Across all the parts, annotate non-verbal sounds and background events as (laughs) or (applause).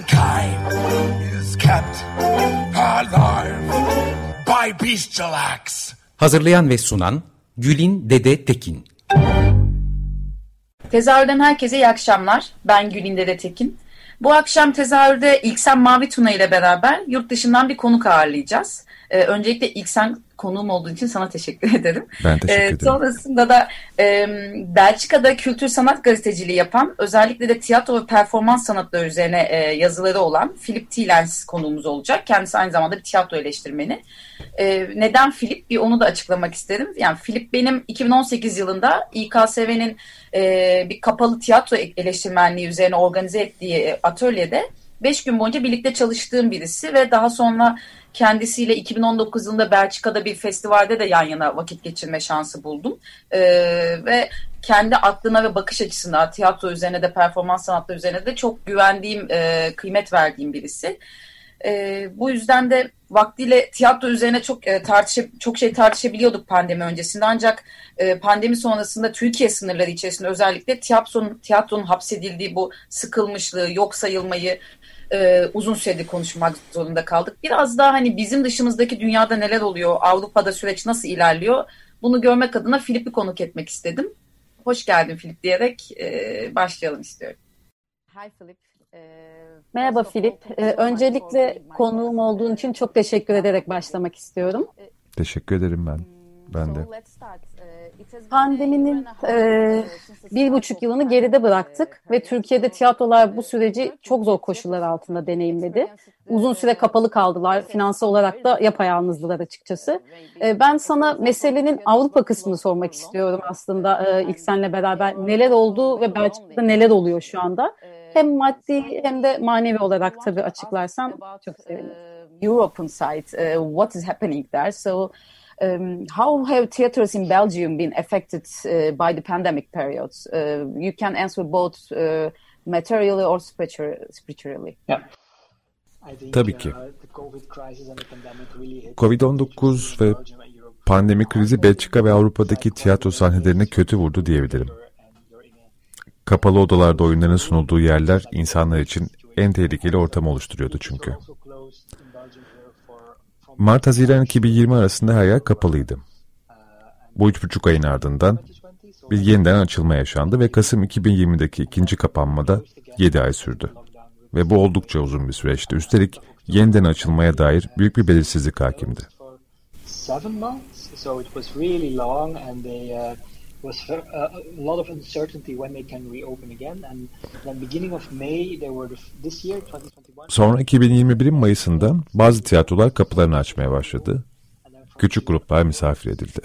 Mankind is kept alive by bestial acts. Hazırlayan ve sunan Gülin Dede Tekin. Tezahürden herkese iyi akşamlar. Ben Gülin Dede Tekin. Bu akşam tezahürde İlksen Mavi Tuna ile beraber yurt dışından bir konuk ağırlayacağız. Ee, öncelikle İlksen konuğum olduğu için sana teşekkür (laughs) ederim. Ben teşekkür ederim. Ee, sonrasında da e, Belçika'da kültür sanat gazeteciliği yapan, özellikle de tiyatro ve performans sanatları üzerine e, yazıları olan Philip Thielens konuğumuz olacak. Kendisi aynı zamanda bir tiyatro eleştirmeni. E, neden Philip? Bir onu da açıklamak isterim. Yani Philip benim 2018 yılında İKSV'nin e, bir kapalı tiyatro eleştirmenliği üzerine organize ettiği atölyede 5 gün boyunca birlikte çalıştığım birisi ve daha sonra kendisiyle 2019 yılında Belçika'da bir festivalde de yan yana vakit geçirme şansı buldum. Ee, ve kendi aklına ve bakış açısına tiyatro üzerine de performans sanatları üzerine de çok güvendiğim, e, kıymet verdiğim birisi. E, bu yüzden de vaktiyle tiyatro üzerine çok e, tartışa, çok şey tartışabiliyorduk pandemi öncesinde ancak e, pandemi sonrasında Türkiye sınırları içerisinde özellikle tiyatronun, tiyatronun hapsedildiği bu sıkılmışlığı, yok sayılmayı e, uzun süredir konuşmak zorunda kaldık. Biraz daha hani bizim dışımızdaki dünyada neler oluyor, Avrupa'da süreç nasıl ilerliyor bunu görmek adına Filip'i konuk etmek istedim. Hoş geldin Filip diyerek e, başlayalım istiyorum. Hi Filip. Merhaba Filip. Ee, öncelikle konuğum olduğun için çok teşekkür ederek başlamak istiyorum. Teşekkür ederim ben. Ben de. Pandeminin e, bir buçuk yılını geride bıraktık ve Türkiye'de tiyatrolar bu süreci çok zor koşullar altında deneyimledi. Uzun süre kapalı kaldılar, finansal olarak da yapayalnızdılar açıkçası. E, ben sana meselenin Avrupa kısmını sormak istiyorum aslında e, ilk senle beraber. Neler oldu ve Belçika'da neler oluyor şu anda? Hem maddi hem de manevi olarak tabii açıklarsan çok sevinirim. European side, uh, what is happening there? So um, how have theaters in Belgium been affected uh, by the pandemic period? Uh, you can answer both uh, materially or spiritually. Yeah. Tabii ki. Covid-19 ve pandemi krizi Belçika ve Avrupa'daki tiyatro sahnelerine kötü vurdu diyebilirim. Kapalı odalarda oyunların sunulduğu yerler insanlar için en tehlikeli ortam oluşturuyordu çünkü. Mart-Haziran 2020 arasında her yer kapalıydı. Bu üç buçuk ayın ardından bir yeniden açılma yaşandı ve Kasım 2020'deki ikinci kapanmada 7 ay sürdü. Ve bu oldukça uzun bir süreçti. Üstelik yeniden açılmaya dair büyük bir belirsizlik hakimdi. Was they uh, a lot of uncertainty when they can reopen again and then beginning of May they were this year 2021 Sonra 2021'in Mayıs'ında bazı tiyatrolar kapılarını açmaya başladı. Küçük gruplar misafir edildi.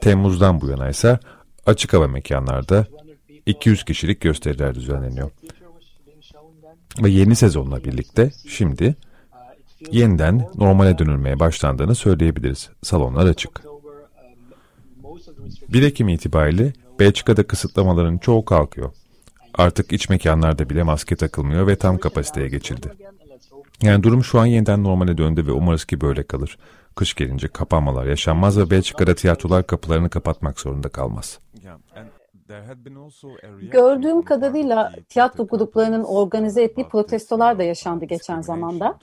Temmuz'dan bu yana ise açık hava mekanlarda 200 kişilik gösteriler düzenleniyor. Ve yeni sezonla birlikte şimdi yeniden normale dönülmeye başlandığını söyleyebiliriz. Salonlar açık. 1 Ekim itibariyle Belçika'da kısıtlamaların çoğu kalkıyor. Artık iç mekanlarda bile maske takılmıyor ve tam kapasiteye geçildi. Yani durum şu an yeniden normale döndü ve umarız ki böyle kalır. Kış gelince kapanmalar yaşanmaz ve Belçika'da tiyatrolar kapılarını kapatmak zorunda kalmaz. Gördüğüm kadarıyla tiyatro gruplarının organize ettiği protestolar da yaşandı geçen zamanda.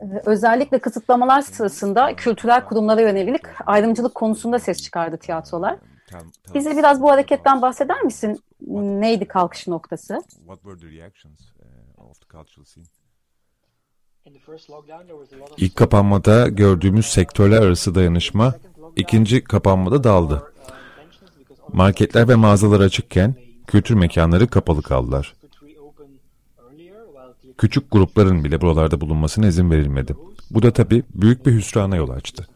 Ee, özellikle kısıtlamalar sırasında kültürel kurumlara yönelik ayrımcılık konusunda ses çıkardı tiyatrolar. Bize biraz bu hareketten bahseder misin? Neydi kalkış noktası? İlk kapanmada gördüğümüz sektörler arası dayanışma ikinci kapanmada daldı. Marketler ve mağazalar açıkken kültür mekanları kapalı kaldılar. Küçük grupların bile buralarda bulunmasına izin verilmedi. Bu da tabii büyük bir hüsrana yol açtı.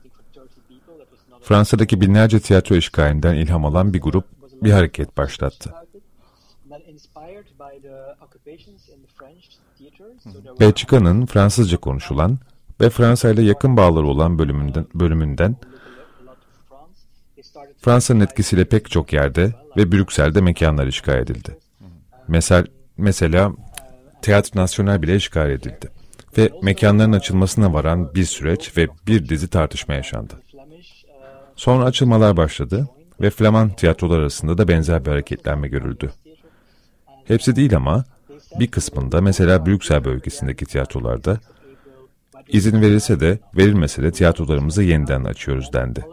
Fransa'daki binlerce tiyatro işgalinden ilham alan bir grup bir hareket başlattı. Belçika'nın Fransızca konuşulan ve Fransa ile yakın bağları olan bölümünden, bölümünden Fransa'nın etkisiyle pek çok yerde ve Brüksel'de mekanlar işgal edildi. Mesela, mesela Théâtre National bile işgal edildi ve mekanların açılmasına varan bir süreç ve bir dizi tartışma yaşandı. Sonra açılmalar başladı ve Flaman tiyatrolar arasında da benzer bir hareketlenme görüldü. Hepsi değil ama bir kısmında mesela Brüksel bölgesindeki tiyatrolarda izin verilse de verilmese de tiyatrolarımızı yeniden açıyoruz dendi.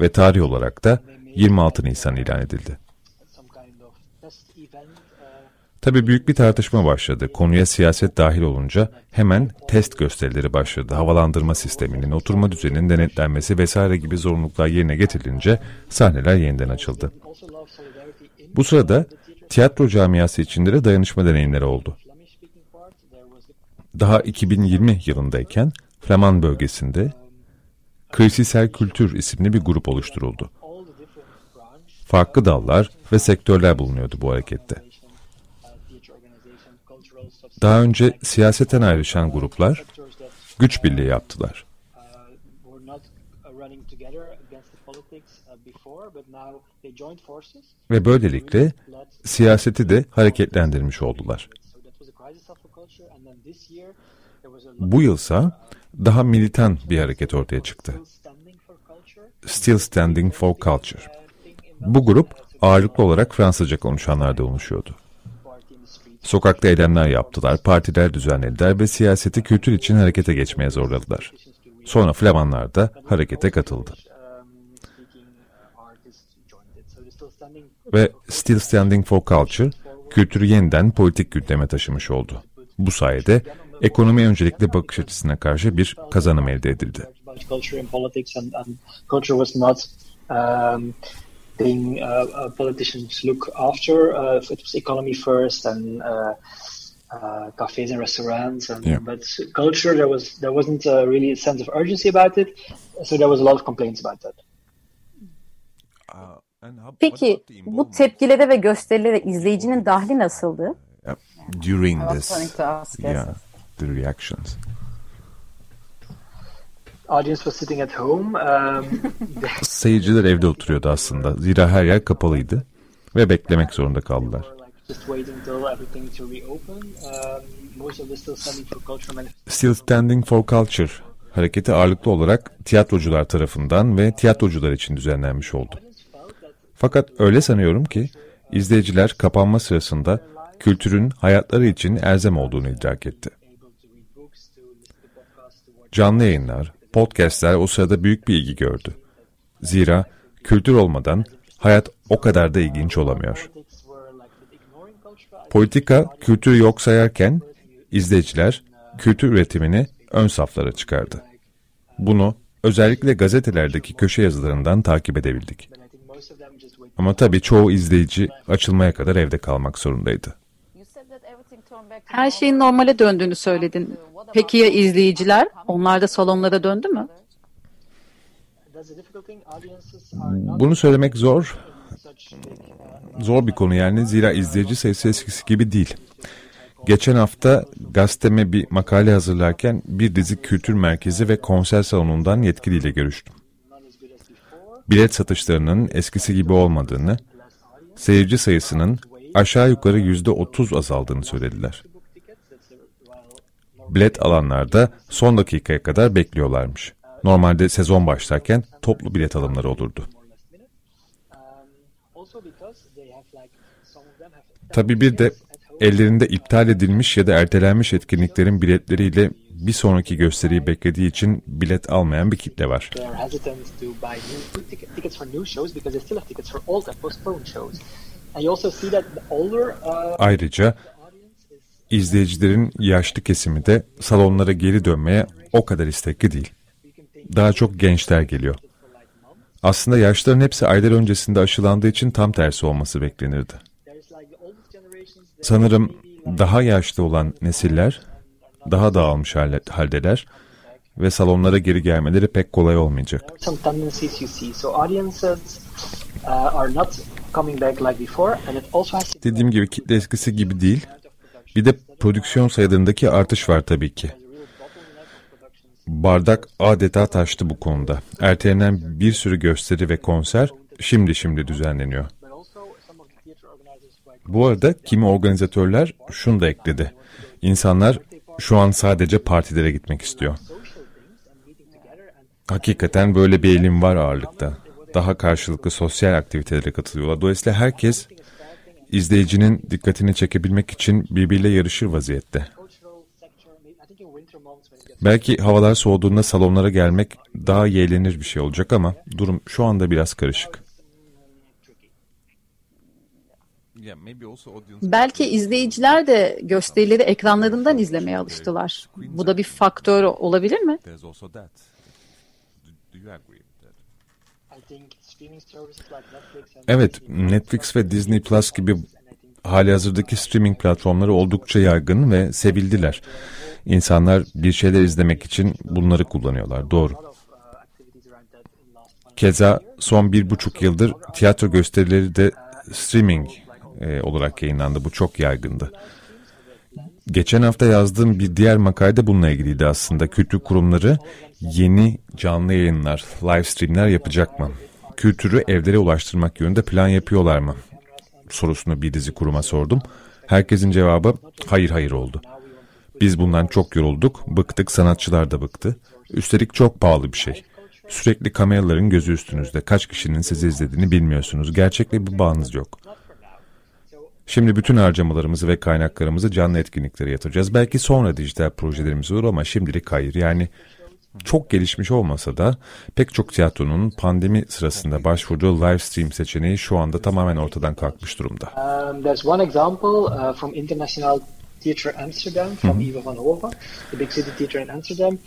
Ve tarih olarak da 26 Nisan ilan edildi. Tabi büyük bir tartışma başladı. Konuya siyaset dahil olunca hemen test gösterileri başladı. Havalandırma sisteminin, oturma düzeninin denetlenmesi vesaire gibi zorunluluklar yerine getirilince sahneler yeniden açıldı. Bu sırada tiyatro camiası içinde de dayanışma deneyimleri oldu. Daha 2020 yılındayken Flaman bölgesinde Krisisel Kültür isimli bir grup oluşturuldu. Farklı dallar ve sektörler bulunuyordu bu harekette. Daha önce siyaseten ayrışan gruplar güç birliği yaptılar. Ve böylelikle siyaseti de hareketlendirmiş oldular. Bu yılsa daha militan bir hareket ortaya çıktı. Still Standing for Culture. Bu grup ağırlıklı olarak Fransızca konuşanlardan oluşuyordu. Sokakta eylemler yaptılar, partiler düzenlediler ve siyaseti kültür için harekete geçmeye zorladılar. Sonra Flamanlar da harekete katıldı. Ve Still Standing for Culture, kültürü yeniden politik gündeme taşımış oldu. Bu sayede ekonomi öncelikli bakış açısına karşı bir kazanım elde edildi. thing uh, uh, politicians look after. Uh, it was economy first and uh, uh, cafes and restaurants, and, yeah. but culture there was there wasn't a really a sense of urgency about it, so there was a lot of complaints about that. Peki bu tepkilere ve gösterilere izleyicinin dahli nasıldı? During this, yeah, the reactions audience was sitting at home. Um, (laughs) Seyirciler evde oturuyordu aslında. Zira her yer kapalıydı ve beklemek zorunda kaldılar. Still Standing for Culture hareketi ağırlıklı olarak tiyatrocular tarafından ve tiyatrocular için düzenlenmiş oldu. Fakat öyle sanıyorum ki izleyiciler kapanma sırasında kültürün hayatları için erzem olduğunu idrak etti. Canlı yayınlar, podcastler o sırada büyük bir ilgi gördü. Zira kültür olmadan hayat o kadar da ilginç olamıyor. Politika kültürü yok sayarken izleyiciler kültür üretimini ön saflara çıkardı. Bunu özellikle gazetelerdeki köşe yazılarından takip edebildik. Ama tabii çoğu izleyici açılmaya kadar evde kalmak zorundaydı. Her şeyin normale döndüğünü söyledin. Peki ya izleyiciler? Onlar da salonlara döndü mü? Bunu söylemek zor. Zor bir konu yani. Zira izleyici sayısı eskisi gibi değil. Geçen hafta gazeteme bir makale hazırlarken bir dizi kültür merkezi ve konser salonundan yetkiliyle görüştüm. Bilet satışlarının eskisi gibi olmadığını, seyirci sayısının aşağı yukarı yüzde otuz azaldığını söylediler. Bilet alanlar da son dakikaya kadar bekliyorlarmış. Normalde sezon başlarken toplu bilet alımları olurdu. Tabii bir de ellerinde iptal edilmiş ya da ertelenmiş etkinliklerin biletleriyle bir sonraki gösteriyi beklediği için bilet almayan bir kitle var. Ayrıca izleyicilerin yaşlı kesimi de salonlara geri dönmeye o kadar istekli değil. Daha çok gençler geliyor. Aslında yaşların hepsi aylar öncesinde aşılandığı için tam tersi olması beklenirdi. Sanırım daha yaşlı olan nesiller daha dağılmış haldeler ve salonlara geri gelmeleri pek kolay olmayacak. Dediğim gibi kitle eskisi gibi değil. Bir de prodüksiyon sayılarındaki artış var tabii ki. Bardak adeta taştı bu konuda. Ertelenen bir sürü gösteri ve konser şimdi şimdi düzenleniyor. Bu arada kimi organizatörler şunu da ekledi. İnsanlar şu an sadece partilere gitmek istiyor. Hakikaten böyle bir eğilim var ağırlıkta. Daha karşılıklı sosyal aktivitelere katılıyorlar. Dolayısıyla herkes izleyicinin dikkatini çekebilmek için birbiriyle yarışır vaziyette. Belki havalar soğuduğunda salonlara gelmek daha eğlenir bir şey olacak ama durum şu anda biraz karışık. Belki izleyiciler de gösterileri ekranlarından izlemeye alıştılar. Bu da bir faktör olabilir mi? Evet, Netflix ve Disney Plus gibi hali hazırdaki streaming platformları oldukça yaygın ve sevildiler. İnsanlar bir şeyler izlemek için bunları kullanıyorlar, doğru. Keza son bir buçuk yıldır tiyatro gösterileri de streaming e, olarak yayınlandı. Bu çok yaygındı. Geçen hafta yazdığım bir diğer makalede bununla ilgiliydi aslında. Kültür kurumları yeni canlı yayınlar, live streamler yapacak mı? Kültürü evlere ulaştırmak yönünde plan yapıyorlar mı? Sorusunu bir dizi kuruma sordum. Herkesin cevabı hayır hayır oldu. Biz bundan çok yorulduk, bıktık, sanatçılar da bıktı. Üstelik çok pahalı bir şey. Sürekli kameraların gözü üstünüzde. Kaç kişinin sizi izlediğini bilmiyorsunuz. Gerçekle bir bağınız yok. Şimdi bütün harcamalarımızı ve kaynaklarımızı canlı etkinliklere yatıracağız. Belki sonra dijital projelerimiz olur ama şimdilik hayır. Yani çok gelişmiş olmasa da pek çok tiyatronun pandemi sırasında başvurduğu live stream seçeneği şu anda tamamen ortadan kalkmış durumda. Um, there's one example uh, from International Theatre Amsterdam from Eva van Hove, the big city theatre in Amsterdam.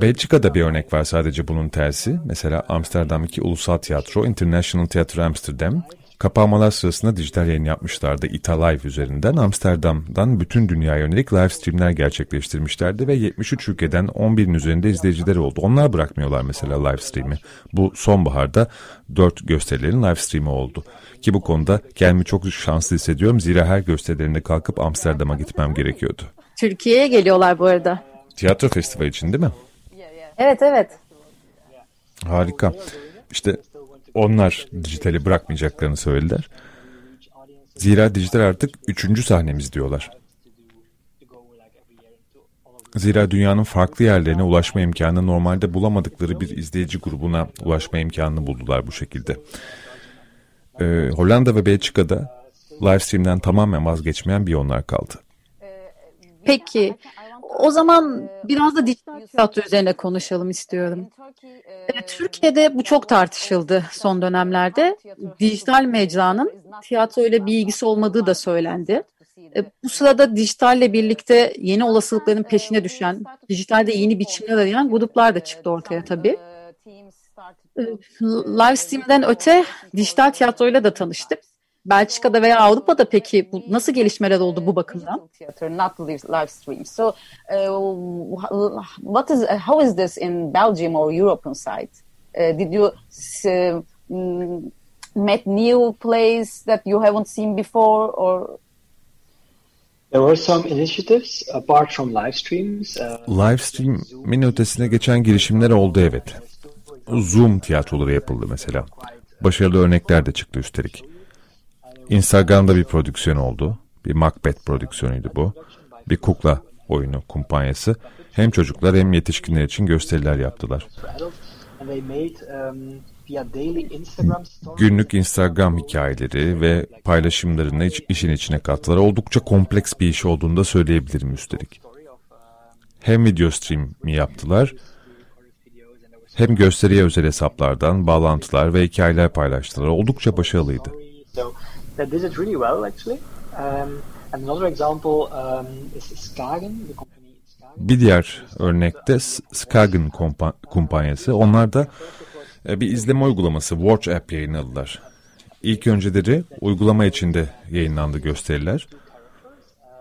Belçika'da bir örnek var sadece bunun tersi. Mesela Amsterdam'daki Ulusal Tiyatro, International Theatre Amsterdam, Kapanmalar sırasında dijital yayın yapmışlardı Italive üzerinden. Amsterdam'dan bütün dünya yönelik live streamler gerçekleştirmişlerdi ve 73 ülkeden 11'in üzerinde izleyicileri oldu. Onlar bırakmıyorlar mesela live stream'i. Bu sonbaharda 4 gösterilerin live stream'i oldu. Ki bu konuda kendimi çok şanslı hissediyorum. Zira her gösterilerinde kalkıp Amsterdam'a gitmem gerekiyordu. Türkiye'ye geliyorlar bu arada. Tiyatro festivali için değil mi? Evet evet. Harika. İşte onlar dijitali bırakmayacaklarını söylediler. Zira dijital artık üçüncü sahnemiz diyorlar. Zira dünyanın farklı yerlerine ulaşma imkanı normalde bulamadıkları bir izleyici grubuna ulaşma imkanını buldular bu şekilde. Ee, Hollanda ve Belçika'da live stream'den tamamen vazgeçmeyen bir onlar kaldı. Peki o zaman biraz da dijital tiyatro üzerine konuşalım istiyorum. Türkiye'de bu çok tartışıldı son dönemlerde. Dijital mecranın tiyatro ile bir ilgisi olmadığı da söylendi. Bu sırada dijitalle birlikte yeni olasılıkların peşine düşen, dijitalde yeni biçimler arayan gruplar da çıktı ortaya tabii. Live stream'den öte dijital tiyatroyla da tanıştık. Belçika'da veya Avrupa'da peki bu nasıl gelişmeler oldu bu bakımdan? Not live stream. So, uh, what is how is this in Belgium or European side? Uh, did you uh, met new plays that you haven't seen before or There were some initiatives apart from live streams. Uh, live stream'in ötesine geçen girişimler oldu evet. Zoom tiyatroları yapıldı mesela. Başarılı örnekler de çıktı üstelik. Instagram'da bir prodüksiyon oldu. Bir Macbeth prodüksiyonuydu bu. Bir kukla oyunu kumpanyası. Hem çocuklar hem yetişkinler için gösteriler yaptılar. Günlük Instagram hikayeleri ve paylaşımlarını işin içine kattılar. Oldukça kompleks bir iş olduğunu da söyleyebilirim üstelik. Hem video stream'i yaptılar, hem gösteriye özel hesaplardan bağlantılar ve hikayeler paylaştılar. Oldukça başarılıydı that did it really well actually. Um, and another example um, is Skagen, the company bir diğer örnekte Skagen kumpanyası. Onlar da e, bir izleme uygulaması Watch App yayınladılar. İlk önceleri uygulama içinde yayınlandı gösteriler.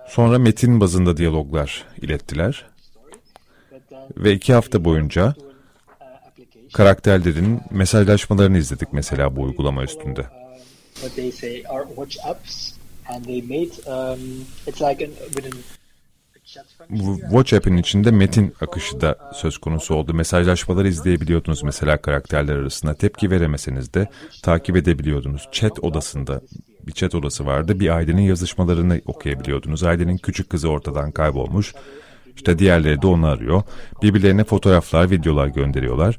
Sonra metin bazında diyaloglar ilettiler. Ve iki hafta boyunca karakterlerin mesajlaşmalarını izledik mesela bu uygulama üstünde. What they say are watch apps and they made um, it's like an, with an bu WhatsApp'in içinde metin akışı da söz konusu oldu. Mesajlaşmaları izleyebiliyordunuz mesela karakterler arasında. Tepki veremeseniz de takip edebiliyordunuz. Chat odasında bir chat odası vardı. Bir ailenin yazışmalarını okuyabiliyordunuz. Ailenin küçük kızı ortadan kaybolmuş. İşte diğerleri de onu arıyor. Birbirlerine fotoğraflar, videolar gönderiyorlar.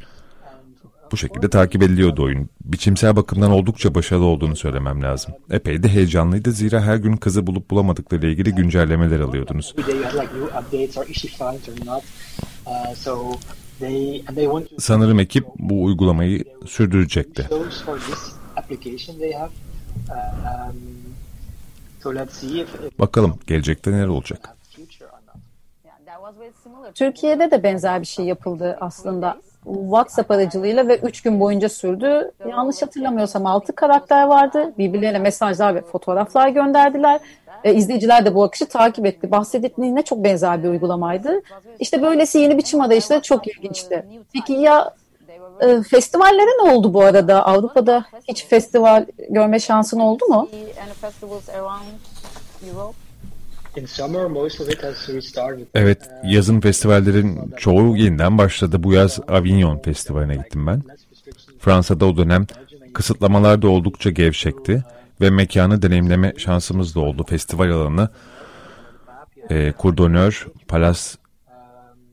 Bu şekilde takip ediliyordu oyun. Biçimsel bakımdan oldukça başarılı olduğunu söylemem lazım. Epey de heyecanlıydı zira her gün kızı bulup bulamadıkları ile ilgili güncellemeler alıyordunuz. Sanırım ekip bu uygulamayı sürdürecekti. Bakalım gelecekte neler olacak. Türkiye'de de benzer bir şey yapıldı aslında. WhatsApp aracılığıyla ve 3 gün boyunca sürdü. Yanlış hatırlamıyorsam 6 karakter vardı. Birbirlerine mesajlar ve fotoğraflar gönderdiler. E, izleyiciler de bu akışı takip etti. Bahsettiğine çok benzer bir uygulamaydı. İşte böylesi yeni biçim arayışları çok ilginçti. Peki ya e, festivallere ne oldu bu arada? Avrupa'da hiç festival görme şansın oldu mu? Evet, yazın festivallerin çoğu yeniden başladı. Bu yaz Avignon Festivali'ne gittim ben. Fransa'da o dönem kısıtlamalar da oldukça gevşekti ve mekanı deneyimleme şansımız da oldu. Festival alanı e, Courdonneur, Palace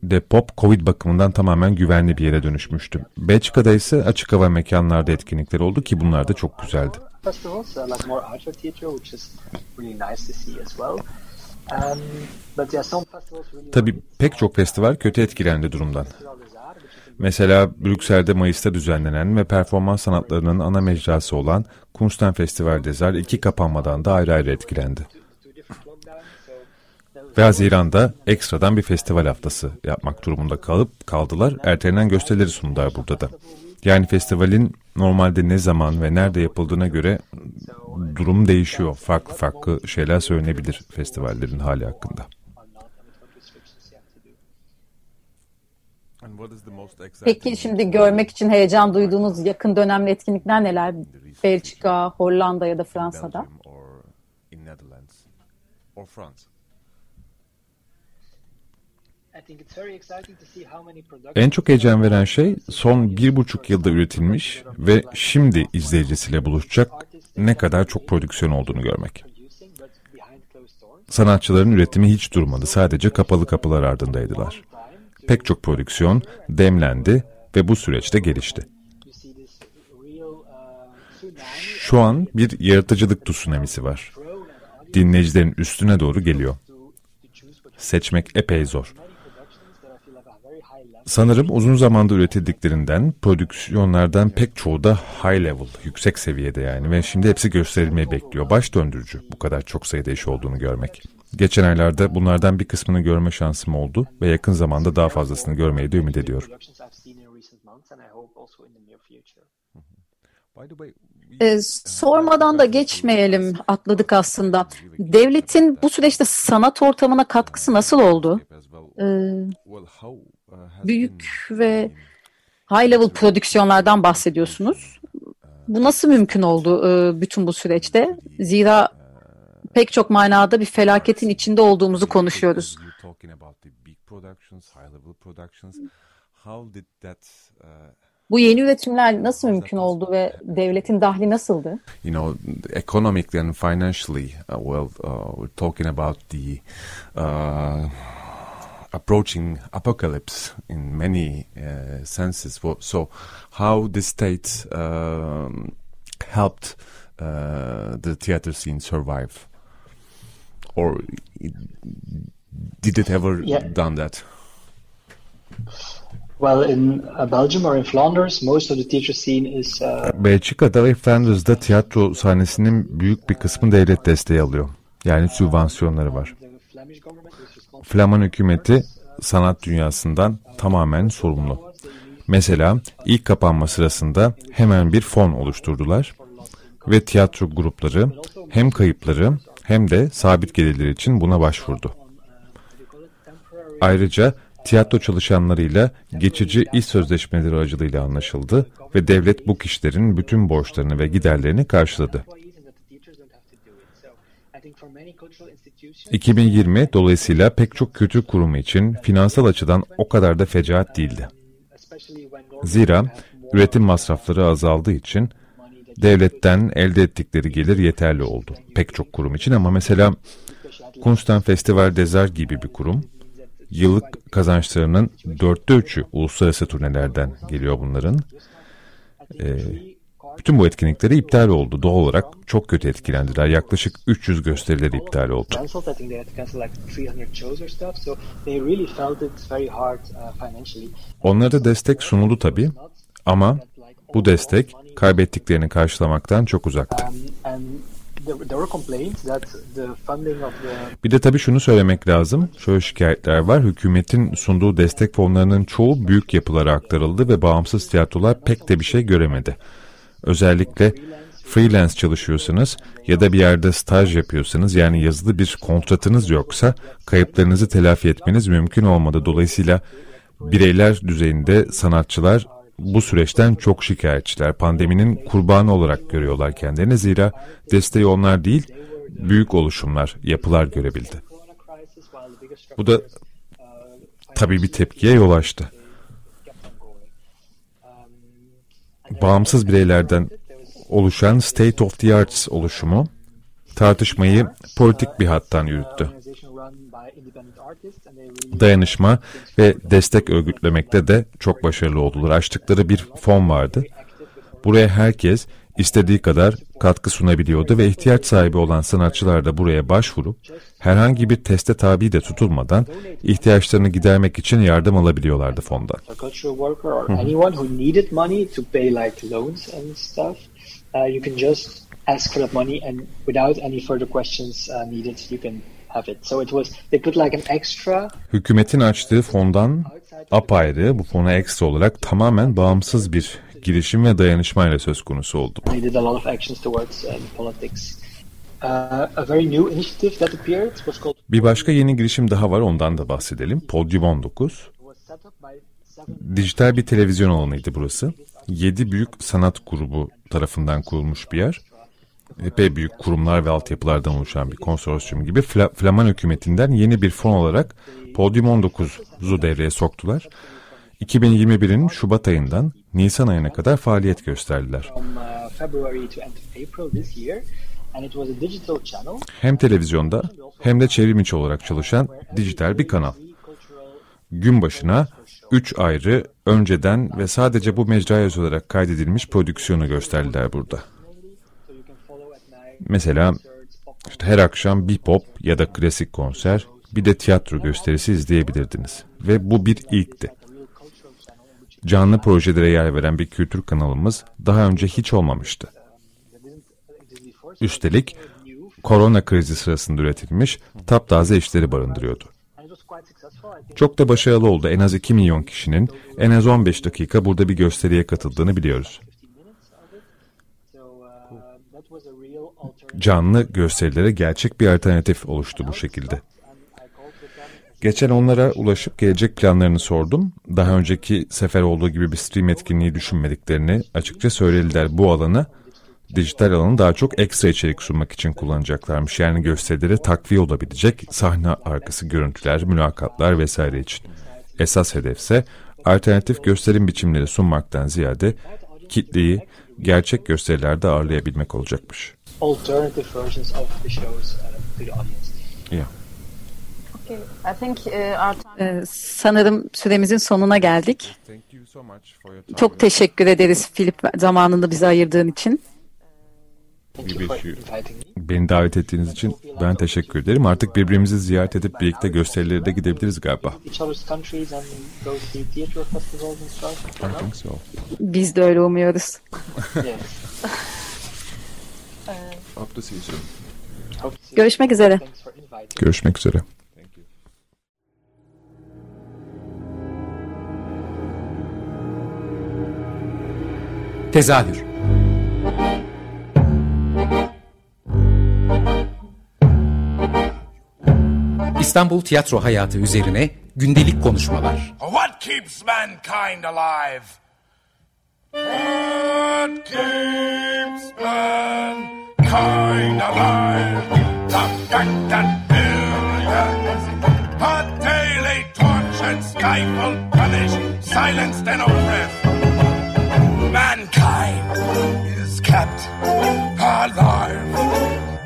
de Pop Covid bakımından tamamen güvenli bir yere dönüşmüştü. Belçika'da ise açık hava mekanlarda etkinlikler oldu ki bunlar da çok güzeldi. Um, Tabii pek çok festival kötü etkilendi durumdan. Mesela Brüksel'de Mayıs'ta düzenlenen ve performans sanatlarının ana mecrası olan Kunsten Festival Dezer iki kapanmadan da ayrı ayrı etkilendi. Ve Haziran'da ekstradan bir festival haftası yapmak durumunda kalıp kaldılar. Ertelenen gösterileri sundular burada da. Yani festivalin normalde ne zaman ve nerede yapıldığına göre durum değişiyor. Farklı farklı şeyler söylenebilir festivallerin hali hakkında. Peki şimdi görmek için heyecan duyduğunuz yakın dönemli etkinlikler neler? Belçika, Hollanda ya da Fransa'da? En çok heyecan veren şey son bir buçuk yılda üretilmiş ve şimdi izleyicisiyle buluşacak ne kadar çok prodüksiyon olduğunu görmek. Sanatçıların üretimi hiç durmadı. Sadece kapalı kapılar ardındaydılar. Pek çok prodüksiyon demlendi ve bu süreçte gelişti. Şu an bir yaratıcılık tsunamisi var. Dinleyicilerin üstüne doğru geliyor. Seçmek epey zor. Sanırım uzun zamanda üretildiklerinden, prodüksiyonlardan pek çoğu da high level, yüksek seviyede yani ve şimdi hepsi gösterilmeyi bekliyor. Baş döndürücü bu kadar çok sayıda iş olduğunu görmek. Geçen aylarda bunlardan bir kısmını görme şansım oldu ve yakın zamanda daha fazlasını görmeyi de ümit ediyorum. E, sormadan da geçmeyelim, atladık aslında. Devletin bu süreçte sanat ortamına katkısı nasıl oldu? E, büyük ve high level prodüksiyonlardan bahsediyorsunuz. Bu nasıl mümkün oldu e, bütün bu süreçte? Zira pek çok manada bir felaketin içinde olduğumuzu konuşuyoruz. Bu yeni üretimler nasıl mümkün oldu ve devletin dahli nasıldı? You know, economically and financially, uh, well, uh, we're talking about the uh, approaching apocalypse in many uh, senses. So, how the state um, helped uh, the theater scene survive? or did it ever yeah. done that? Well, in uh, Belgium or in Flanders, most of the theater scene is. Uh... Belçika'da ve Flanders'da tiyatro sahnesinin büyük bir kısmı devlet desteği alıyor. Yani sübvansiyonları var. Flaman hükümeti sanat dünyasından tamamen sorumlu. Mesela ilk kapanma sırasında hemen bir fon oluşturdular ve tiyatro grupları hem kayıpları hem de sabit gelirler için buna başvurdu. Ayrıca tiyatro çalışanlarıyla geçici iş sözleşmeleri aracılığıyla anlaşıldı ve devlet bu kişilerin bütün borçlarını ve giderlerini karşıladı. 2020 dolayısıyla pek çok kültür kurumu için finansal açıdan o kadar da fecaat değildi. Zira üretim masrafları azaldığı için devletten elde ettikleri gelir yeterli oldu pek çok kurum için ama mesela Kunstan Festival Dezer gibi bir kurum yıllık kazançlarının dörtte üçü uluslararası turnelerden geliyor bunların. Ee, bütün bu etkinlikleri iptal oldu. Doğal olarak çok kötü etkilendiler. Yaklaşık 300 gösterileri iptal oldu. Onlara da destek sunuldu tabii ama bu destek kaybettiklerini karşılamaktan çok uzaktı. Bir de tabii şunu söylemek lazım. Şöyle şikayetler var. Hükümetin sunduğu destek fonlarının çoğu büyük yapılara aktarıldı ve bağımsız tiyatrolar pek de bir şey göremedi. Özellikle freelance çalışıyorsanız ya da bir yerde staj yapıyorsanız yani yazılı bir kontratınız yoksa kayıplarınızı telafi etmeniz mümkün olmadı. Dolayısıyla bireyler düzeyinde sanatçılar bu süreçten çok şikayetçiler. Pandeminin kurbanı olarak görüyorlar kendilerini. Zira desteği onlar değil, büyük oluşumlar, yapılar görebildi. Bu da tabii bir tepkiye yol açtı. Bağımsız bireylerden oluşan State of the Arts oluşumu tartışmayı politik bir hattan yürüttü dayanışma ve destek örgütlemekte de çok başarılı oldular. Açtıkları bir fon vardı. Buraya herkes istediği kadar katkı sunabiliyordu ve ihtiyaç sahibi olan sanatçılar da buraya başvurup herhangi bir teste tabi de tutulmadan ihtiyaçlarını gidermek için yardım alabiliyorlardı fondan. ask for that money and without any further questions uh, needed you can Hükümetin açtığı fondan apayrı bu fona ekstra olarak tamamen bağımsız bir girişim ve dayanışmayla söz konusu oldu. Uh, uh, bir başka yeni girişim daha var ondan da bahsedelim. Podium 19. Dijital bir televizyon alanıydı burası. Yedi büyük sanat grubu tarafından kurulmuş bir yer epey büyük kurumlar ve altyapılardan oluşan bir konsorsiyum gibi Fla Flaman hükümetinden yeni bir fon olarak Podium 19'u devreye soktular. 2021'in Şubat ayından Nisan ayına kadar faaliyet gösterdiler. Hem televizyonda hem de çevrim içi olarak çalışan dijital bir kanal. Gün başına 3 ayrı önceden ve sadece bu mecraya olarak kaydedilmiş prodüksiyonu gösterdiler burada. Mesela işte her akşam bir pop ya da klasik konser, bir de tiyatro gösterisi izleyebilirdiniz. Ve bu bir ilkti. Canlı projelere yer veren bir kültür kanalımız daha önce hiç olmamıştı. Üstelik korona krizi sırasında üretilmiş taptaze işleri barındırıyordu. Çok da başarılı oldu. En az 2 milyon kişinin en az 15 dakika burada bir gösteriye katıldığını biliyoruz. canlı gösterilere gerçek bir alternatif oluştu bu şekilde. Geçen onlara ulaşıp gelecek planlarını sordum. Daha önceki sefer olduğu gibi bir stream etkinliği düşünmediklerini açıkça söylediler. Bu alanı dijital alanı daha çok ekstra içerik sunmak için kullanacaklarmış. Yani gösterilere takviye olabilecek sahne arkası görüntüler, mülakatlar vesaire için. Esas hedefse alternatif gösterim biçimleri sunmaktan ziyade kitleyi gerçek gösterilerde ağırlayabilmek olacakmış alternative versions of the shows to the audience. Yeah. Sanırım süremizin sonuna geldik. Çok teşekkür ederiz Filip zamanını bize ayırdığın için. Beni davet ettiğiniz için ben teşekkür ederim. Artık birbirimizi ziyaret edip birlikte gösterilere de gidebiliriz galiba. Biz de öyle umuyoruz. (laughs) Görüşmek üzere. Görüşmek üzere. Tezahür İstanbul tiyatro hayatı üzerine gündelik konuşmalar. What keeps mankind alive? What keeps mankind kind of life. affected billions are daily tortured, stifled, punished, silenced, and oppressed. Mankind is kept alive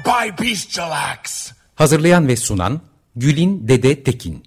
by bestial acts. Hazırlayan ve sunan Gülin Dede Tekin